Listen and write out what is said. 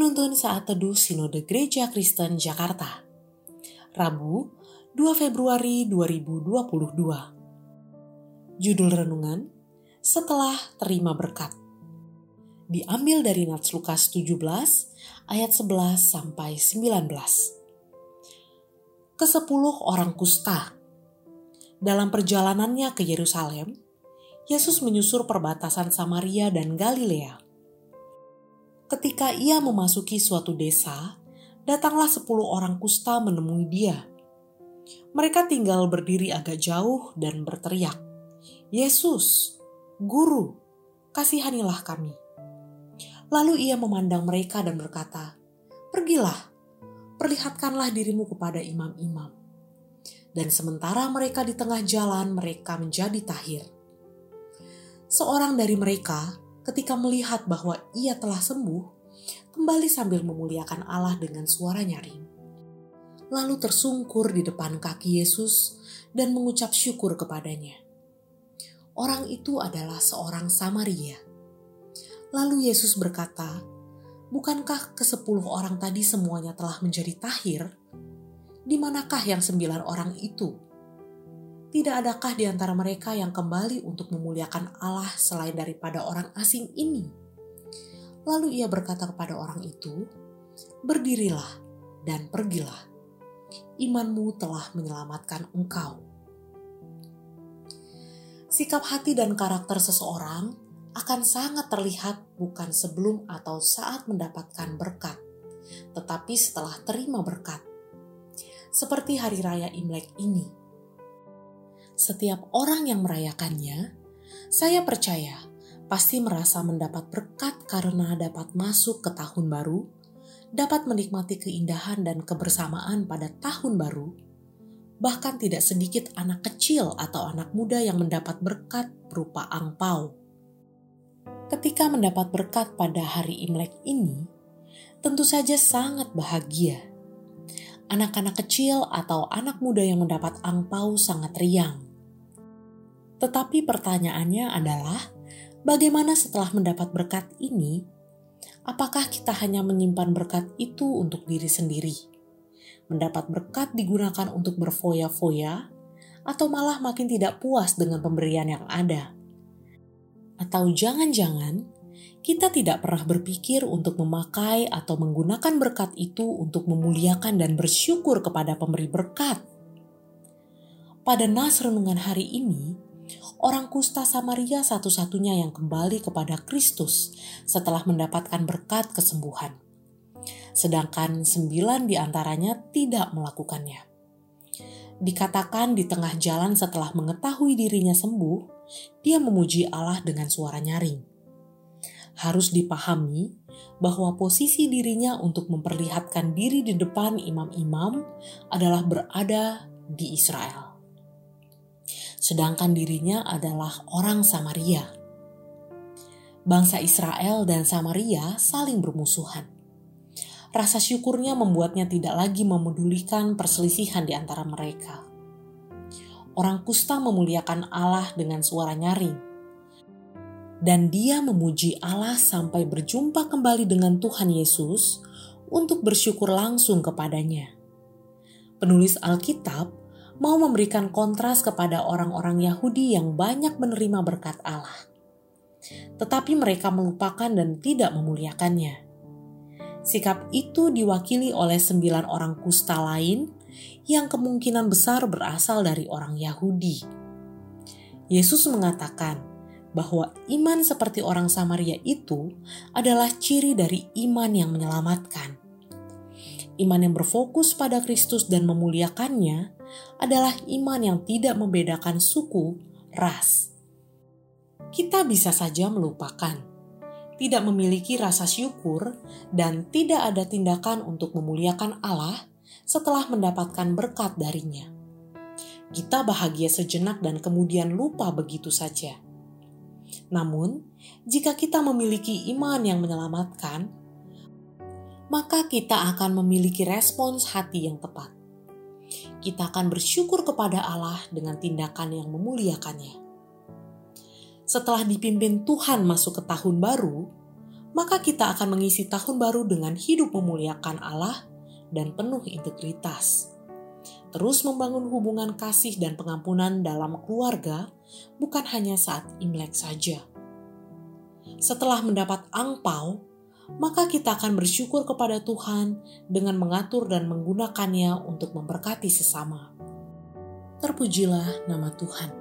Penuntun Saat Teduh Sinode Gereja Kristen Jakarta. Rabu 2 Februari 2022 Judul Renungan Setelah Terima Berkat. Diambil dari Nats Lukas 17 ayat 11 sampai 19 Kesepuluh orang kusta. Dalam perjalanannya ke Yerusalem, Yesus menyusur perbatasan Samaria dan Galilea Ketika ia memasuki suatu desa, datanglah sepuluh orang kusta menemui dia. Mereka tinggal berdiri agak jauh dan berteriak, Yesus, Guru, kasihanilah kami. Lalu ia memandang mereka dan berkata, Pergilah, perlihatkanlah dirimu kepada imam-imam. Dan sementara mereka di tengah jalan, mereka menjadi tahir. Seorang dari mereka, ketika melihat bahwa ia telah sembuh, kembali sambil memuliakan Allah dengan suara nyaring. Lalu tersungkur di depan kaki Yesus dan mengucap syukur kepadanya. Orang itu adalah seorang Samaria. Lalu Yesus berkata, Bukankah kesepuluh orang tadi semuanya telah menjadi tahir? Di manakah yang sembilan orang itu? Tidak adakah di antara mereka yang kembali untuk memuliakan Allah selain daripada orang asing ini? Lalu ia berkata kepada orang itu, "Berdirilah dan pergilah. Imanmu telah menyelamatkan engkau." Sikap hati dan karakter seseorang akan sangat terlihat bukan sebelum atau saat mendapatkan berkat, tetapi setelah terima berkat. Seperti hari raya Imlek ini setiap orang yang merayakannya, saya percaya pasti merasa mendapat berkat karena dapat masuk ke tahun baru, dapat menikmati keindahan dan kebersamaan pada tahun baru. Bahkan tidak sedikit anak kecil atau anak muda yang mendapat berkat berupa angpau. Ketika mendapat berkat pada hari Imlek ini, tentu saja sangat bahagia. Anak-anak kecil atau anak muda yang mendapat angpau sangat riang tetapi pertanyaannya adalah, bagaimana setelah mendapat berkat ini? Apakah kita hanya menyimpan berkat itu untuk diri sendiri? Mendapat berkat digunakan untuk berfoya-foya, atau malah makin tidak puas dengan pemberian yang ada? Atau jangan-jangan kita tidak pernah berpikir untuk memakai atau menggunakan berkat itu untuk memuliakan dan bersyukur kepada pemberi berkat? Pada nas renungan hari ini, orang kusta Samaria satu-satunya yang kembali kepada Kristus setelah mendapatkan berkat kesembuhan. Sedangkan sembilan di antaranya tidak melakukannya. Dikatakan di tengah jalan setelah mengetahui dirinya sembuh, dia memuji Allah dengan suara nyaring. Harus dipahami bahwa posisi dirinya untuk memperlihatkan diri di depan imam-imam adalah berada di Israel sedangkan dirinya adalah orang Samaria. Bangsa Israel dan Samaria saling bermusuhan. Rasa syukurnya membuatnya tidak lagi memedulikan perselisihan di antara mereka. Orang kusta memuliakan Allah dengan suara nyaring, dan dia memuji Allah sampai berjumpa kembali dengan Tuhan Yesus untuk bersyukur langsung kepadanya. Penulis Alkitab mau memberikan kontras kepada orang-orang Yahudi yang banyak menerima berkat Allah. Tetapi mereka melupakan dan tidak memuliakannya. Sikap itu diwakili oleh sembilan orang kusta lain yang kemungkinan besar berasal dari orang Yahudi. Yesus mengatakan bahwa iman seperti orang Samaria itu adalah ciri dari iman yang menyelamatkan. Iman yang berfokus pada Kristus dan memuliakannya adalah iman yang tidak membedakan suku, ras. Kita bisa saja melupakan, tidak memiliki rasa syukur, dan tidak ada tindakan untuk memuliakan Allah setelah mendapatkan berkat darinya. Kita bahagia sejenak dan kemudian lupa begitu saja. Namun, jika kita memiliki iman yang menyelamatkan, maka kita akan memiliki respons hati yang tepat kita akan bersyukur kepada Allah dengan tindakan yang memuliakannya. Setelah dipimpin Tuhan masuk ke tahun baru, maka kita akan mengisi tahun baru dengan hidup memuliakan Allah dan penuh integritas. Terus membangun hubungan kasih dan pengampunan dalam keluarga bukan hanya saat Imlek saja. Setelah mendapat angpau, maka kita akan bersyukur kepada Tuhan dengan mengatur dan menggunakannya untuk memberkati sesama. Terpujilah nama Tuhan.